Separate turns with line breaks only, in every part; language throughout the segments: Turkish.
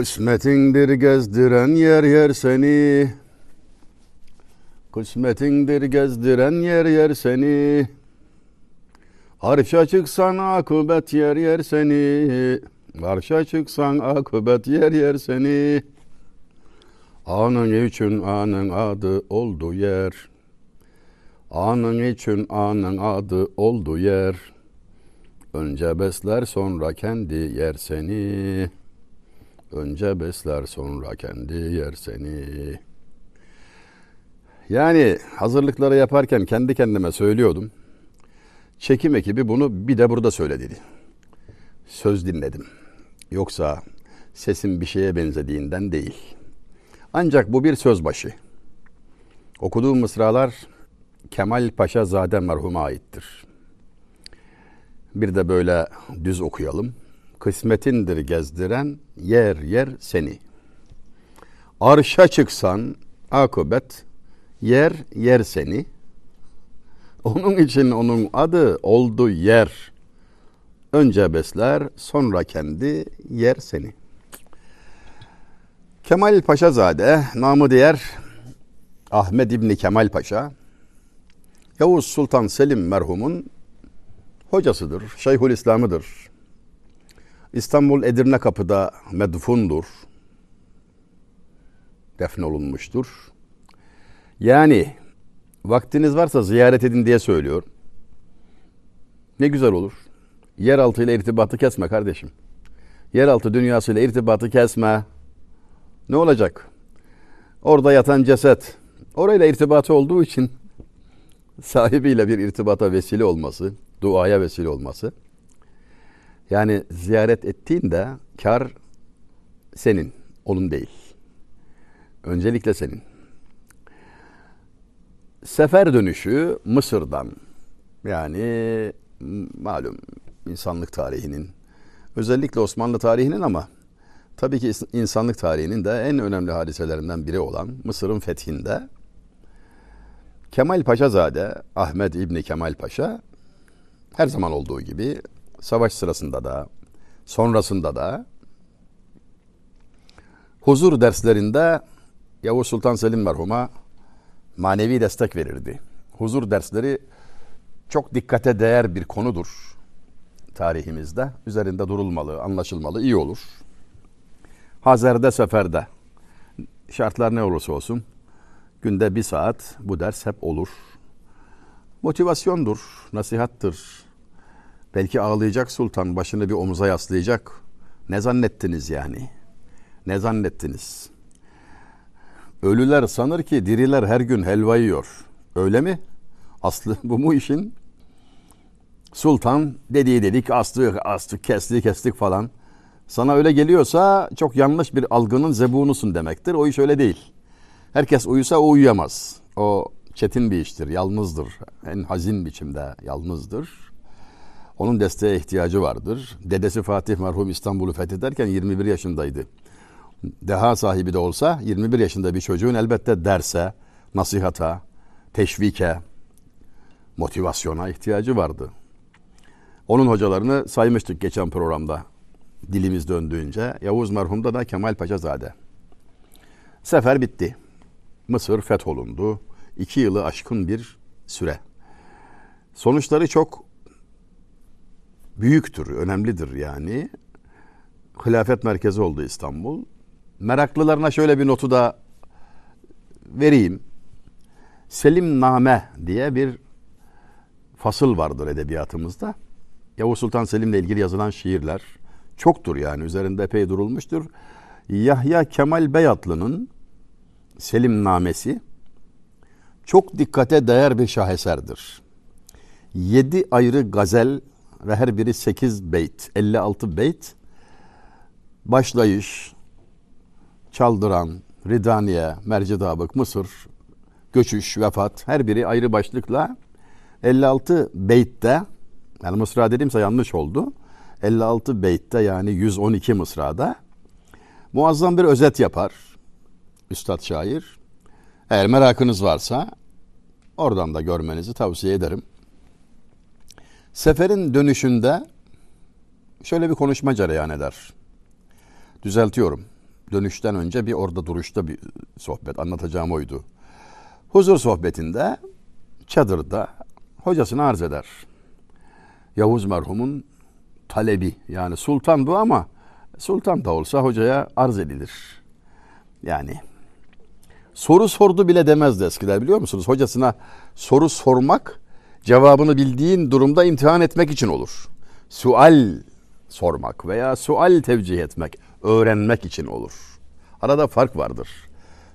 Kısmetindir gezdiren yer yer seni. Kısmetindir gezdiren yer yer seni. Arşa çıksan akıbet yer yer seni. Arşa çıksan akıbet yer yer seni. Anın için anın adı oldu yer. Anın için anın adı oldu yer. Önce besler sonra kendi yer seni. Önce besler sonra kendi yer seni. Yani hazırlıkları yaparken kendi kendime söylüyordum. Çekim ekibi bunu bir de burada söyle dedi. Söz dinledim. Yoksa sesim bir şeye benzediğinden değil. Ancak bu bir söz başı. Okuduğum mısralar Kemal Paşa Zade merhuma aittir. Bir de böyle düz okuyalım. Kısmetindir gezdiren yer yer seni. Arşa çıksan akıbet yer yer seni. Onun için onun adı oldu yer. Önce besler sonra kendi yer seni. Kemal Paşazade namı diğer Ahmet İbni Kemal Paşa Yavuz Sultan Selim merhumun hocasıdır, Şeyhül İslam'ıdır. İstanbul Edirne Kapı'da medfundur. Defnolunmuştur. Yani vaktiniz varsa ziyaret edin diye söylüyor. Ne güzel olur. Yeraltı ile irtibatı kesme kardeşim. Yeraltı dünyası ile irtibatı kesme. Ne olacak? Orada yatan ceset. Orayla irtibatı olduğu için sahibiyle bir irtibata vesile olması, duaya vesile olması. Yani ziyaret ettiğinde kar senin, onun değil. Öncelikle senin. Sefer dönüşü Mısır'dan yani malum insanlık tarihinin özellikle Osmanlı tarihinin ama tabii ki insanlık tarihinin de en önemli hadiselerinden biri olan Mısır'ın fethinde Kemal Paşazade Ahmet İbni Kemal Paşa her zaman olduğu gibi savaş sırasında da sonrasında da huzur derslerinde Yavuz Sultan Selim merhuma manevi destek verirdi. Huzur dersleri çok dikkate değer bir konudur tarihimizde. Üzerinde durulmalı, anlaşılmalı, iyi olur. Hazerde, seferde şartlar ne olursa olsun günde bir saat bu ders hep olur. Motivasyondur, nasihattır. Belki ağlayacak sultan başını bir omuza yaslayacak. Ne zannettiniz yani? Ne zannettiniz? Ölüler sanır ki diriler her gün helva yiyor. Öyle mi? Aslı bu mu işin? Sultan dediği dedik, astık, astık, kestik, kestik falan. Sana öyle geliyorsa çok yanlış bir algının zebunusun demektir. O iş öyle değil. Herkes uyusa o uyuyamaz. O çetin bir iştir, yalnızdır. En hazin biçimde yalnızdır. Onun desteğe ihtiyacı vardır. Dedesi Fatih merhum İstanbul'u fethederken 21 yaşındaydı. Deha sahibi de olsa 21 yaşında bir çocuğun elbette derse, nasihata, teşvike, motivasyona ihtiyacı vardı. Onun hocalarını saymıştık geçen programda dilimiz döndüğünce. Yavuz merhumda da Kemal Paşazade. Sefer bitti. Mısır fetholundu. İki yılı aşkın bir süre. Sonuçları çok büyüktür, önemlidir yani. Hilafet merkezi oldu İstanbul. Meraklılarına şöyle bir notu da vereyim. Selim Name diye bir fasıl vardır edebiyatımızda. Yavuz Sultan Selim'le ilgili yazılan şiirler çoktur yani üzerinde epey durulmuştur. Yahya Kemal Beyatlı'nın Selim Namesi çok dikkate değer bir şaheserdir. Yedi ayrı gazel ve her biri sekiz beyt, 56 beyt başlayış, çaldıran, Ridaniye, Mercidabık, Mısır, göçüş, vefat her biri ayrı başlıkla 56 beytte yani mısra dediğimse yanlış oldu. 56 beytte yani 112 mısrada muazzam bir özet yapar Üstad şair. Eğer merakınız varsa oradan da görmenizi tavsiye ederim. Seferin dönüşünde şöyle bir konuşma cereyan eder. Düzeltiyorum. dönüşten önce bir orada duruşta bir sohbet anlatacağım oydu. Huzur sohbetinde çadırda hocasını arz eder. Yavuz merhumun talebi yani sultan bu ama sultan da olsa hocaya arz edilir. Yani soru sordu bile demezdi eskiler biliyor musunuz? Hocasına soru sormak cevabını bildiğin durumda imtihan etmek için olur. Sual sormak veya sual tevcih etmek, öğrenmek için olur. Arada fark vardır.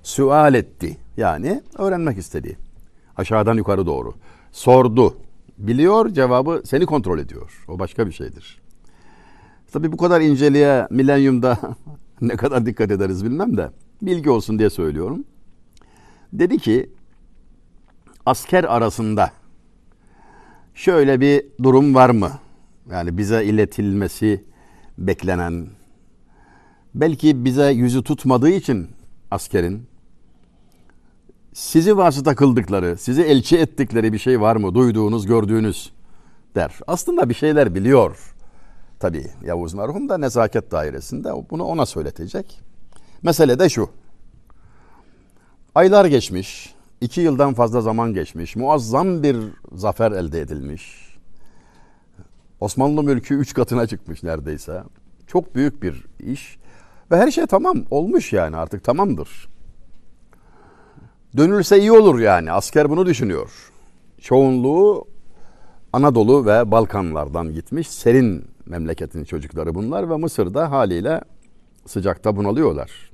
Sual etti yani öğrenmek istedi. Aşağıdan yukarı doğru. Sordu. Biliyor cevabı seni kontrol ediyor. O başka bir şeydir. Tabii bu kadar inceliğe milenyumda ne kadar dikkat ederiz bilmem de bilgi olsun diye söylüyorum. Dedi ki asker arasında şöyle bir durum var mı? Yani bize iletilmesi beklenen belki bize yüzü tutmadığı için askerin sizi vasıta kıldıkları, sizi elçi ettikleri bir şey var mı? Duyduğunuz, gördüğünüz der. Aslında bir şeyler biliyor. Tabi Yavuz merhum da nezaket dairesinde bunu ona söyletecek. Mesele de şu. Aylar geçmiş, iki yıldan fazla zaman geçmiş, muazzam bir zafer elde edilmiş. Osmanlı mülkü üç katına çıkmış neredeyse. Çok büyük bir iş. Ve her şey tamam olmuş yani artık tamamdır. Dönülse iyi olur yani asker bunu düşünüyor. Çoğunluğu Anadolu ve Balkanlardan gitmiş serin memleketin çocukları bunlar ve Mısır'da haliyle sıcakta bunalıyorlar.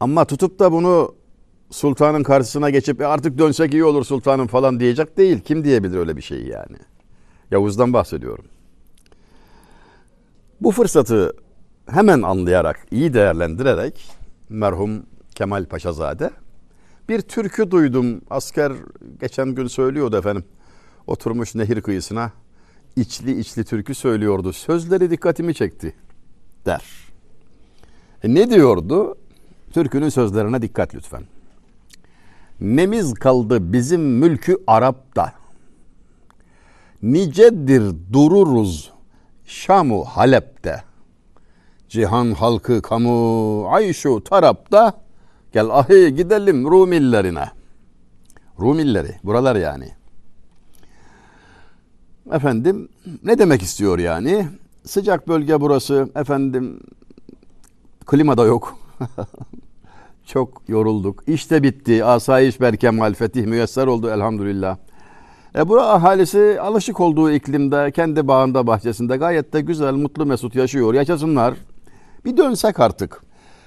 Ama tutup da bunu sultanın karşısına geçip e artık dönsek iyi olur sultanım falan diyecek değil. Kim diyebilir öyle bir şeyi yani? Yavuz'dan bahsediyorum. Bu fırsatı hemen anlayarak, iyi değerlendirerek merhum Kemal Paşazade bir türkü duydum. Asker geçen gün söylüyordu efendim. Oturmuş nehir kıyısına içli içli türkü söylüyordu. Sözleri dikkatimi çekti der. E ne diyordu? Türkünün sözlerine dikkat lütfen. Nemiz kaldı bizim mülkü Arap'ta. Nicedir dururuz Şamu Halep'te. Cihan halkı kamu ayşu tarapta. Gel ahi gidelim Rumillerine. Rumilleri buralar yani. Efendim ne demek istiyor yani? Sıcak bölge burası. Efendim klima da yok. Çok yorulduk. İşte bitti. Asayiş berkemal fetih müyesser oldu elhamdülillah. E bu ahalisi alışık olduğu iklimde, kendi bağında, bahçesinde gayet de güzel, mutlu, mesut yaşıyor. Yaşasınlar. Bir dönsek artık.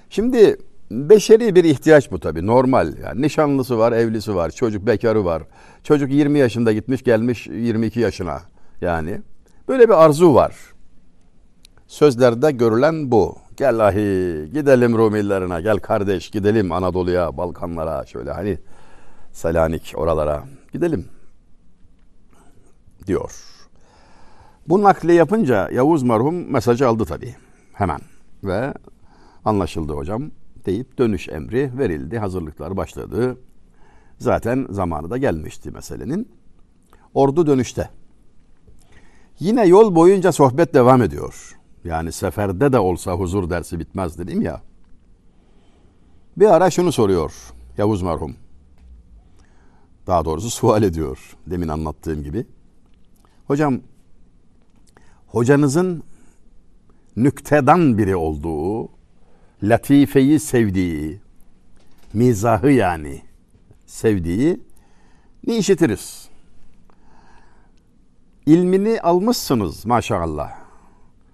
Şimdi beşeri bir ihtiyaç bu tabii normal. Yani nişanlısı var, evlisi var, çocuk bekarı var. Çocuk 20 yaşında gitmiş gelmiş 22 yaşına yani. Böyle bir arzu var. Sözlerde görülen bu. Gel ahi gidelim Rumillerine gel kardeş gidelim Anadolu'ya Balkanlara şöyle hani Selanik oralara gidelim diyor. Bu nakli yapınca Yavuz merhum mesajı aldı tabii hemen ve anlaşıldı hocam deyip dönüş emri verildi. Hazırlıklar başladı. Zaten zamanı da gelmişti meselenin. Ordu dönüşte. Yine yol boyunca sohbet devam ediyor. Yani seferde de olsa huzur dersi bitmez dedim ya. Bir ara şunu soruyor Yavuz merhum. Daha doğrusu sual ediyor demin anlattığım gibi. Hocam hocanızın nüktedan biri olduğu, latifeyi sevdiği, mizahı yani sevdiği ne işitiriz? İlmini almışsınız maşallah.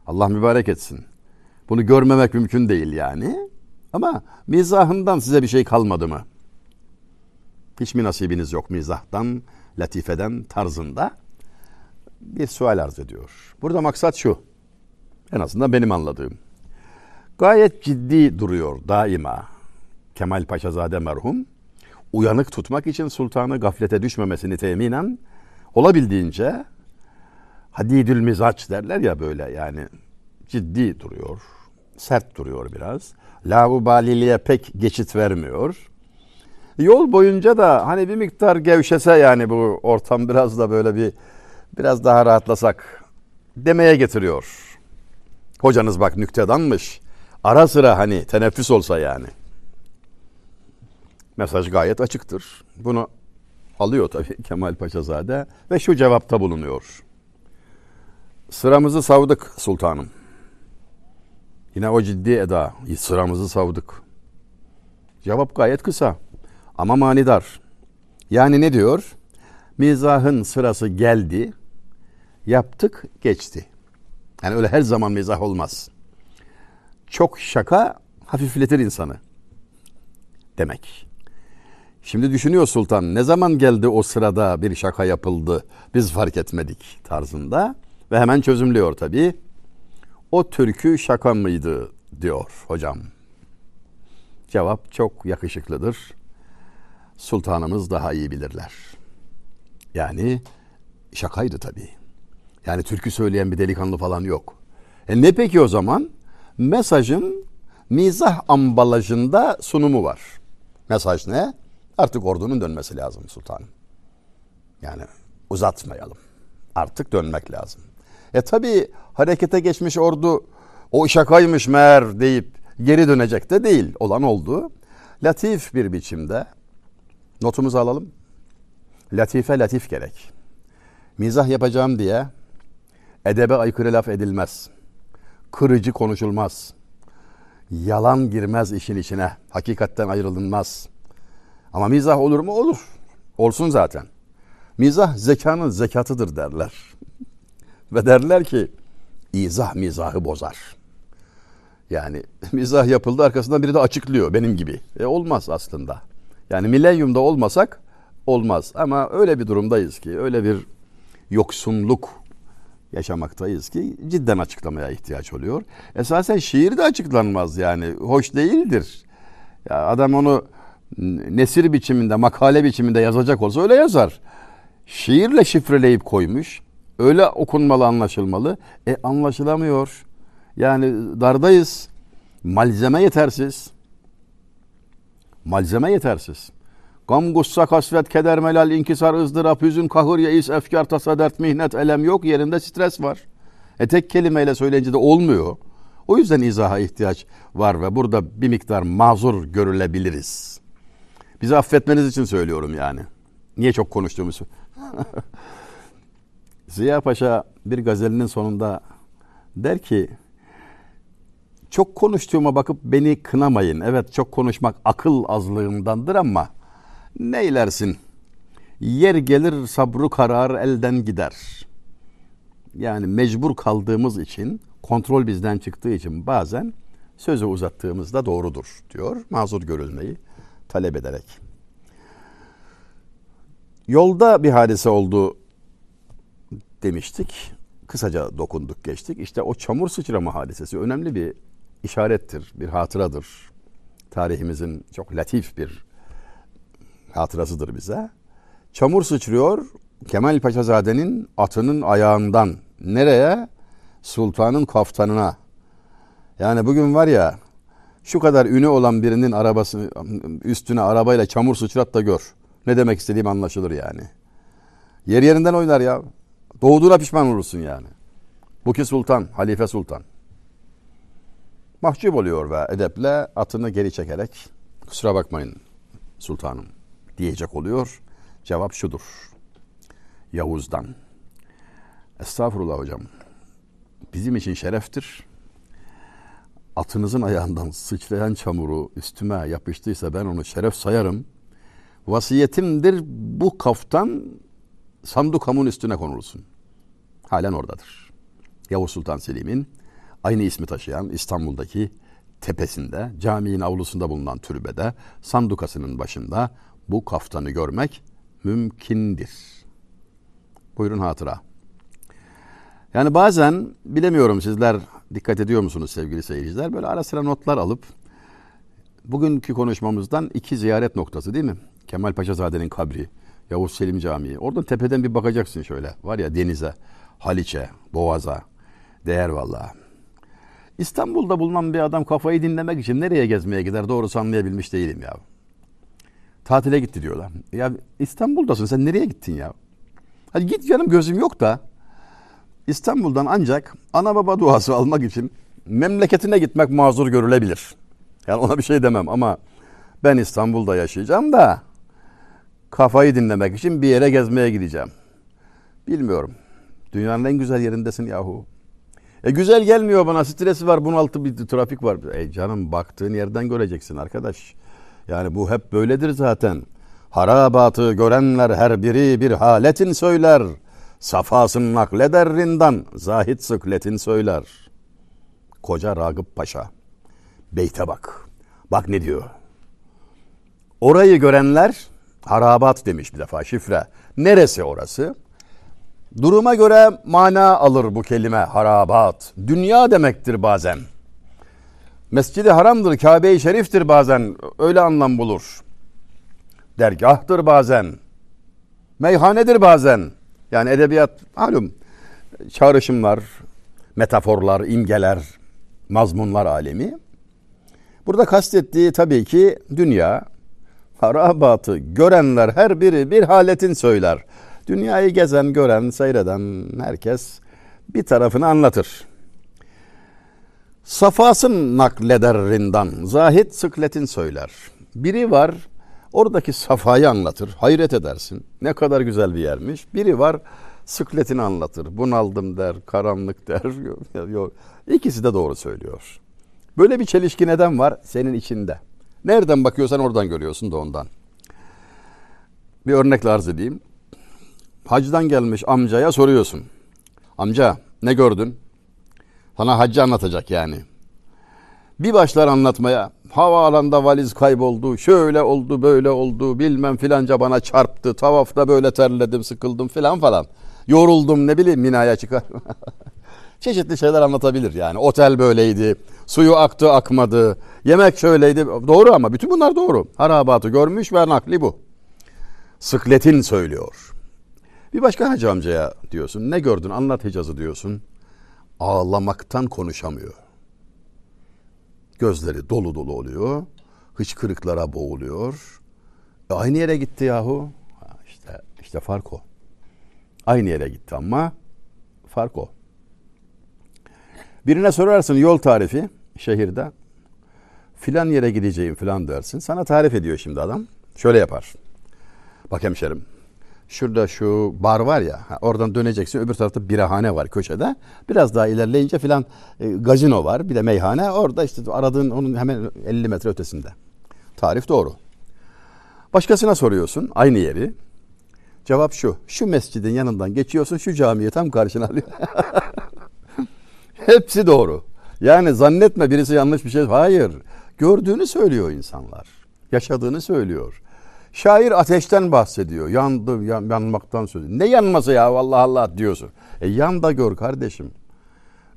Allah mübarek etsin. Bunu görmemek mümkün değil yani. Ama mizahından size bir şey kalmadı mı? Hiç mi nasibiniz yok mizahtan, latifeden, tarzında? Bir sual arz ediyor. Burada maksat şu. En azından benim anladığım. Gayet ciddi duruyor daima. Kemal Paşazade merhum uyanık tutmak için sultanı gaflete düşmemesini teminen olabildiğince hadidül mizaç derler ya böyle yani ciddi duruyor. Sert duruyor biraz. Laubaliliğe pek geçit vermiyor. Yol boyunca da hani bir miktar gevşese yani bu ortam biraz da böyle bir biraz daha rahatlasak demeye getiriyor. Hocanız bak nüktedanmış. Ara sıra hani teneffüs olsa yani. Mesaj gayet açıktır. Bunu alıyor tabii Kemal Paşazade ve şu cevapta bulunuyor. Sıramızı savdık sultanım. Yine o ciddi eda. Sıramızı savdık. Cevap gayet kısa ama manidar. Yani ne diyor? Mizahın sırası geldi. Yaptık, geçti. Yani öyle her zaman mizah olmaz. Çok şaka hafifletir insanı. Demek. Şimdi düşünüyor sultan ne zaman geldi o sırada bir şaka yapıldı biz fark etmedik tarzında ve hemen çözümlüyor tabii. O türkü şaka mıydı diyor hocam. Cevap çok yakışıklıdır. Sultanımız daha iyi bilirler. Yani şakaydı tabii. Yani türkü söyleyen bir delikanlı falan yok. E ne peki o zaman? Mesajın mizah ambalajında sunumu var. Mesaj ne? Artık ordunun dönmesi lazım sultanım. Yani uzatmayalım. Artık dönmek lazım. E tabi harekete geçmiş ordu o şakaymış meğer deyip geri dönecek de değil. Olan oldu. Latif bir biçimde notumuzu alalım. Latife latif gerek. Mizah yapacağım diye edebe aykırı laf edilmez. Kırıcı konuşulmaz. Yalan girmez işin içine. Hakikatten ayrılınmaz. Ama mizah olur mu? Olur. Olsun zaten. Mizah zekanın zekatıdır derler. Ve derler ki izah mizahı bozar. Yani mizah yapıldı arkasından biri de açıklıyor benim gibi. E olmaz aslında. Yani milenyumda olmasak olmaz. Ama öyle bir durumdayız ki öyle bir yoksunluk yaşamaktayız ki cidden açıklamaya ihtiyaç oluyor. Esasen şiir de açıklanmaz yani. Hoş değildir. Ya adam onu nesir biçiminde, makale biçiminde yazacak olsa öyle yazar. Şiirle şifreleyip koymuş. Öyle okunmalı, anlaşılmalı. E anlaşılamıyor. Yani dardayız. Malzeme yetersiz. Malzeme yetersiz. Gam, gussa, kasvet, keder, melal, inkisar, ızdırap, hüzün, kahır, yeis, efkar, tasa, dert, mihnet, elem yok. Yerinde stres var. E tek kelimeyle söyleyince de olmuyor. O yüzden izaha ihtiyaç var ve burada bir miktar mazur görülebiliriz. Bizi affetmeniz için söylüyorum yani. Niye çok konuştuğumuzu. Ziya Paşa bir gazelinin sonunda der ki çok konuştuğuma bakıp beni kınamayın. Evet çok konuşmak akıl azlığımdandır ama neylersin? Yer gelir sabrı karar elden gider. Yani mecbur kaldığımız için, kontrol bizden çıktığı için bazen sözü uzattığımızda doğrudur diyor. Mazur görülmeyi talep ederek. Yolda bir hadise oldu demiştik. Kısaca dokunduk geçtik. İşte o çamur sıçrama hadisesi önemli bir işarettir, bir hatıradır. Tarihimizin çok latif bir hatırasıdır bize. Çamur sıçrıyor Kemal Paşazade'nin atının ayağından nereye? Sultanın kaftanına. Yani bugün var ya şu kadar ünü olan birinin arabası üstüne arabayla çamur sıçrat da gör. Ne demek istediğim anlaşılır yani. Yer yerinden oynar ya. Doğduğuna pişman olursun yani. Bu ki sultan, halife sultan. Mahcup oluyor ve edeple atını geri çekerek kusura bakmayın sultanım diyecek oluyor. Cevap şudur. Yavuz'dan. Estağfurullah hocam. Bizim için şereftir atınızın ayağından sıçrayan çamuru üstüme yapıştıysa ben onu şeref sayarım. Vasiyetimdir bu kaftan sandukamın üstüne konulsun. Halen oradadır. Yavuz Sultan Selim'in aynı ismi taşıyan İstanbul'daki tepesinde, caminin avlusunda bulunan türbede, sandukasının başında bu kaftanı görmek mümkündür. Buyurun hatıra. Yani bazen bilemiyorum sizler dikkat ediyor musunuz sevgili seyirciler? Böyle ara sıra notlar alıp bugünkü konuşmamızdan iki ziyaret noktası değil mi? Kemal Paşazade'nin kabri, Yavuz Selim Camii. Oradan tepeden bir bakacaksın şöyle. Var ya denize, Haliç'e, Boğaz'a. Değer vallahi. İstanbul'da bulunan bir adam kafayı dinlemek için nereye gezmeye gider doğrusu anlayabilmiş değilim ya. Tatile gitti diyorlar. Ya İstanbul'dasın sen nereye gittin ya? Hadi git canım gözüm yok da İstanbul'dan ancak ana baba duası almak için memleketine gitmek mazur görülebilir. Yani ona bir şey demem ama ben İstanbul'da yaşayacağım da kafayı dinlemek için bir yere gezmeye gideceğim. Bilmiyorum. Dünyanın en güzel yerindesin yahu. E güzel gelmiyor bana. Stresi var, bunaltı bir trafik var. E canım baktığın yerden göreceksin arkadaş. Yani bu hep böyledir zaten. Harabatı görenler her biri bir haletin söyler. Safasın nakleder rindan, zahit sıkletin söyler. Koca Ragıp Paşa. Beyte bak. Bak ne diyor. Orayı görenler harabat demiş bir defa şifre. Neresi orası? Duruma göre mana alır bu kelime harabat. Dünya demektir bazen. Mescidi haramdır, Kabe-i Şerif'tir bazen. Öyle anlam bulur. Dergahtır bazen. Meyhanedir bazen. Yani edebiyat malum çağrışımlar, metaforlar, imgeler, mazmunlar alemi. Burada kastettiği tabii ki dünya, harabatı görenler her biri bir haletin söyler. Dünyayı gezen, gören, seyreden herkes bir tarafını anlatır. Safasın nakleder rindan, zahit sıkletin söyler. Biri var, oradaki safayı anlatır, hayret edersin. Ne kadar güzel bir yermiş. Biri var, sıkletini anlatır. Bunaldım der, karanlık der. Yok. İkisi de doğru söylüyor. Böyle bir çelişki neden var? Senin içinde. Nereden bakıyorsan oradan görüyorsun da ondan. Bir örnekle arz edeyim. Hacdan gelmiş amcaya soruyorsun. Amca ne gördün? Sana hacı anlatacak yani. Bir başlar anlatmaya. Havaalanında valiz kayboldu. Şöyle oldu böyle oldu. Bilmem filanca bana çarptı. Tavafta böyle terledim sıkıldım filan falan. Yoruldum ne bileyim minaya çıkar. Çeşitli şeyler anlatabilir yani. Otel böyleydi. Suyu aktı akmadı. Yemek şöyleydi. Doğru ama bütün bunlar doğru. Harabatı görmüş ve nakli bu. Sıkletin söylüyor. Bir başka hacı amcaya diyorsun. Ne gördün anlat Hicaz'ı diyorsun. Ağlamaktan konuşamıyor. Gözleri dolu dolu oluyor. Hıçkırıklara boğuluyor. E aynı yere gitti yahu. İşte, işte fark o. Aynı yere gitti ama fark o. Birine sorarsın yol tarifi şehirde. Filan yere gideceğim filan dersin. Sana tarif ediyor şimdi adam. Şöyle yapar. Bak hemşerim. Şurada şu bar var ya oradan döneceksin öbür tarafta birahane var köşede. Biraz daha ilerleyince filan e, gazino var bir de meyhane. Orada işte aradığın onun hemen 50 metre ötesinde. Tarif doğru. Başkasına soruyorsun aynı yeri. Cevap şu. Şu mescidin yanından geçiyorsun şu camiyi tam karşına alıyor. Hepsi doğru. Yani zannetme birisi yanlış bir şey. Hayır. Gördüğünü söylüyor insanlar. Yaşadığını söylüyor. Şair ateşten bahsediyor. Yandı, yan, yanmaktan söylüyor. Ne yanması ya Allah Allah diyorsun. E yan da gör kardeşim.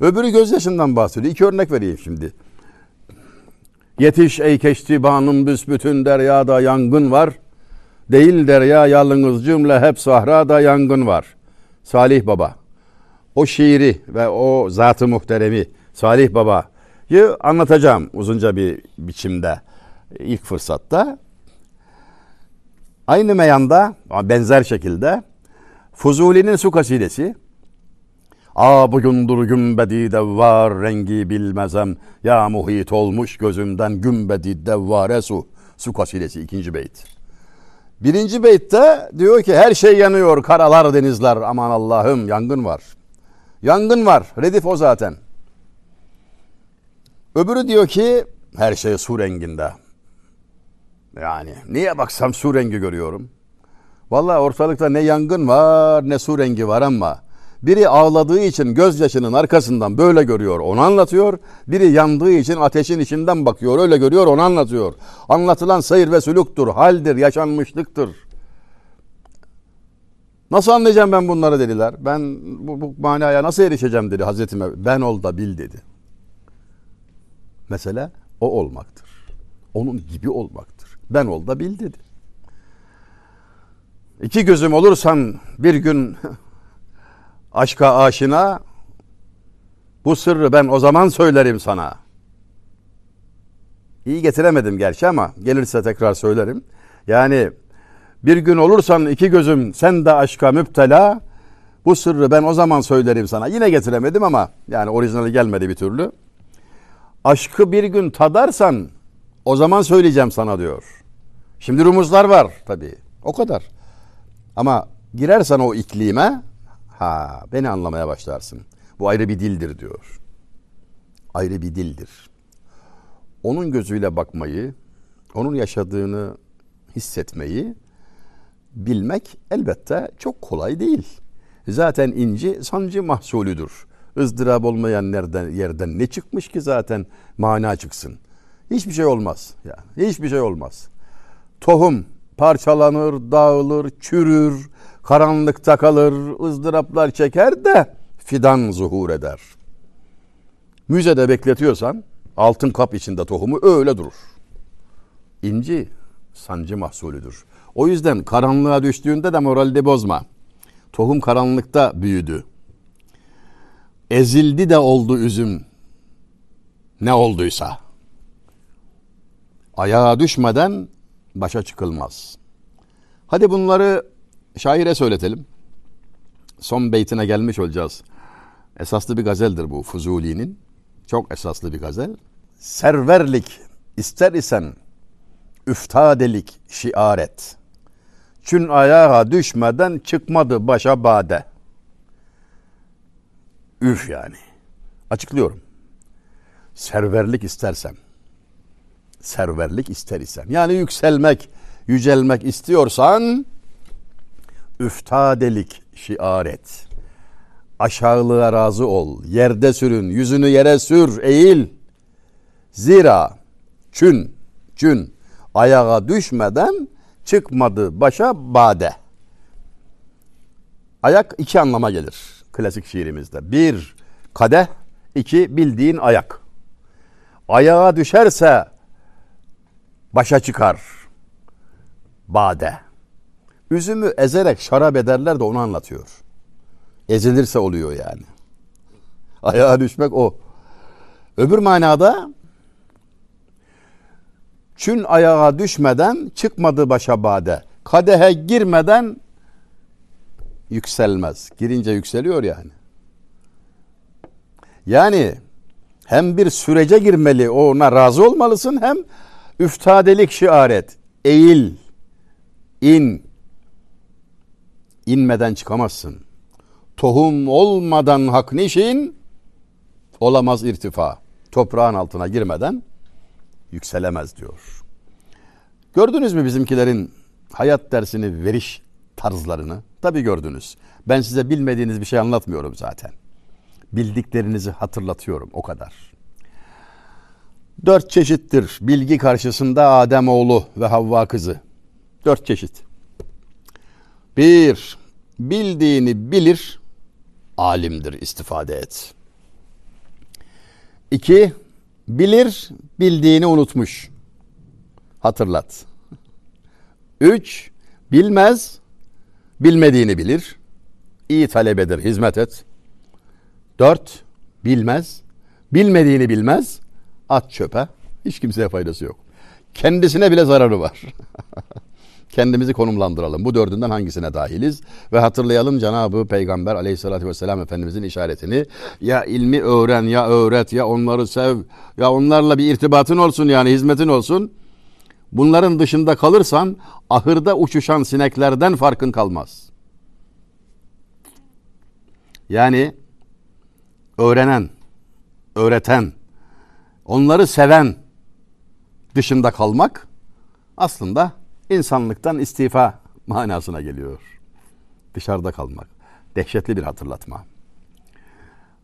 Öbürü gözyaşından bahsediyor. İki örnek vereyim şimdi. Yetiş ey keştibanım büsbütün deryada yangın var. Değil derya yalnız cümle hep sahrada yangın var. Salih Baba. O şiiri ve o zatı muhteremi Salih Baba'yı anlatacağım uzunca bir biçimde ilk fırsatta. Aynı meyanda benzer şekilde Fuzuli'nin su kasidesi A bugündür gümbedi devvar rengi bilmezem Ya muhit olmuş gözümden gümbedi devvare su Su kasidesi ikinci beyt. Birinci beytte diyor ki her şey yanıyor karalar denizler aman Allah'ım yangın var. Yangın var redif o zaten. Öbürü diyor ki her şey su renginde. Yani niye baksam su rengi görüyorum. Vallahi ortalıkta ne yangın var ne su rengi var ama biri ağladığı için gözyaşının arkasından böyle görüyor onu anlatıyor. Biri yandığı için ateşin içinden bakıyor öyle görüyor onu anlatıyor. Anlatılan seyir ve sülüktür, haldir, yaşanmışlıktır. Nasıl anlayacağım ben bunları dediler. Ben bu, bu manaya nasıl erişeceğim dedi Hazretime. Ben ol da bil dedi. Mesele o olmaktır. Onun gibi olmaktır. Ben ol da bil dedi. İki gözüm olursan bir gün aşka aşina bu sırrı ben o zaman söylerim sana. İyi getiremedim gerçi ama gelirse tekrar söylerim. Yani bir gün olursan iki gözüm sen de aşka müptela bu sırrı ben o zaman söylerim sana. Yine getiremedim ama yani orijinali gelmedi bir türlü. Aşkı bir gün tadarsan o zaman söyleyeceğim sana diyor. Şimdi rumuzlar var tabii. O kadar. Ama girersen o iklime ha beni anlamaya başlarsın. Bu ayrı bir dildir diyor. Ayrı bir dildir. Onun gözüyle bakmayı, onun yaşadığını hissetmeyi bilmek elbette çok kolay değil. Zaten inci sancı mahsulüdür. ızdırap olmayan nereden, yerden ne çıkmış ki zaten mana çıksın. Hiçbir şey olmaz. Yani hiçbir şey olmaz. Tohum parçalanır, dağılır, çürür, karanlıkta kalır, ızdıraplar çeker de fidan zuhur eder. Müzede bekletiyorsan altın kap içinde tohumu öyle durur. İnci sancı mahsulüdür. O yüzden karanlığa düştüğünde de moralde bozma. Tohum karanlıkta büyüdü. Ezildi de oldu üzüm. Ne olduysa. Ayağa düşmeden başa çıkılmaz. Hadi bunları şaire söyletelim. Son beytine gelmiş olacağız. Esaslı bir gazeldir bu Fuzuli'nin. Çok esaslı bir gazel. Serverlik ister isen üftadelik şiaret. Çün ayağa düşmeden çıkmadı başa bade. Üf yani. Açıklıyorum. Serverlik istersem, serverlik ister isen, yani yükselmek, yücelmek istiyorsan, üftadelik şiaret. Aşağılığa razı ol, yerde sürün, yüzünü yere sür, eğil. Zira çün, çün ayağa düşmeden çıkmadı başa bade. Ayak iki anlama gelir klasik şiirimizde. Bir kadeh, iki bildiğin ayak. Ayağa düşerse başa çıkar bade. Üzümü ezerek şarap ederler de onu anlatıyor. Ezilirse oluyor yani. Ayağa düşmek o. Öbür manada Çün ayağa düşmeden çıkmadı başa bade. Kadehe girmeden yükselmez. Girince yükseliyor yani. Yani hem bir sürece girmeli, ona razı olmalısın hem üftadelik şiaret. Eğil, in. İnmeden çıkamazsın. Tohum olmadan hak nişin olamaz irtifa. Toprağın altına girmeden yükselemez diyor. Gördünüz mü bizimkilerin hayat dersini veriş tarzlarını? Tabii gördünüz. Ben size bilmediğiniz bir şey anlatmıyorum zaten. Bildiklerinizi hatırlatıyorum o kadar. Dört çeşittir bilgi karşısında Adem oğlu ve Havva kızı. Dört çeşit. Bir, bildiğini bilir, alimdir istifade et. İki, Bilir, bildiğini unutmuş. Hatırlat. Üç, bilmez, bilmediğini bilir. İyi talebedir, hizmet et. Dört, bilmez, bilmediğini bilmez, at çöpe. Hiç kimseye faydası yok. Kendisine bile zararı var. kendimizi konumlandıralım. Bu dördünden hangisine dahiliz? Ve hatırlayalım Cenab-ı Peygamber aleyhissalatü vesselam Efendimizin işaretini. Ya ilmi öğren, ya öğret, ya onları sev, ya onlarla bir irtibatın olsun yani hizmetin olsun. Bunların dışında kalırsan ahırda uçuşan sineklerden farkın kalmaz. Yani öğrenen, öğreten, onları seven dışında kalmak aslında insanlıktan istifa manasına geliyor. Dışarıda kalmak. Dehşetli bir hatırlatma.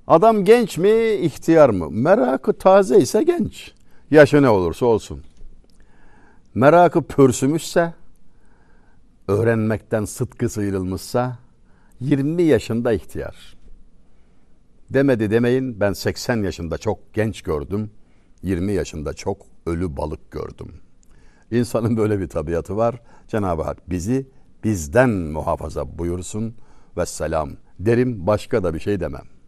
Adam genç mi, ihtiyar mı? Merakı taze ise genç. Yaşı ne olursa olsun. Merakı pörsümüşse, öğrenmekten sıtkı sıyrılmışsa 20 yaşında ihtiyar. Demedi demeyin ben 80 yaşında çok genç gördüm. 20 yaşında çok ölü balık gördüm.'' İnsanın böyle bir tabiatı var. Cenab-ı Hak bizi bizden muhafaza buyursun ve selam derim başka da bir şey demem.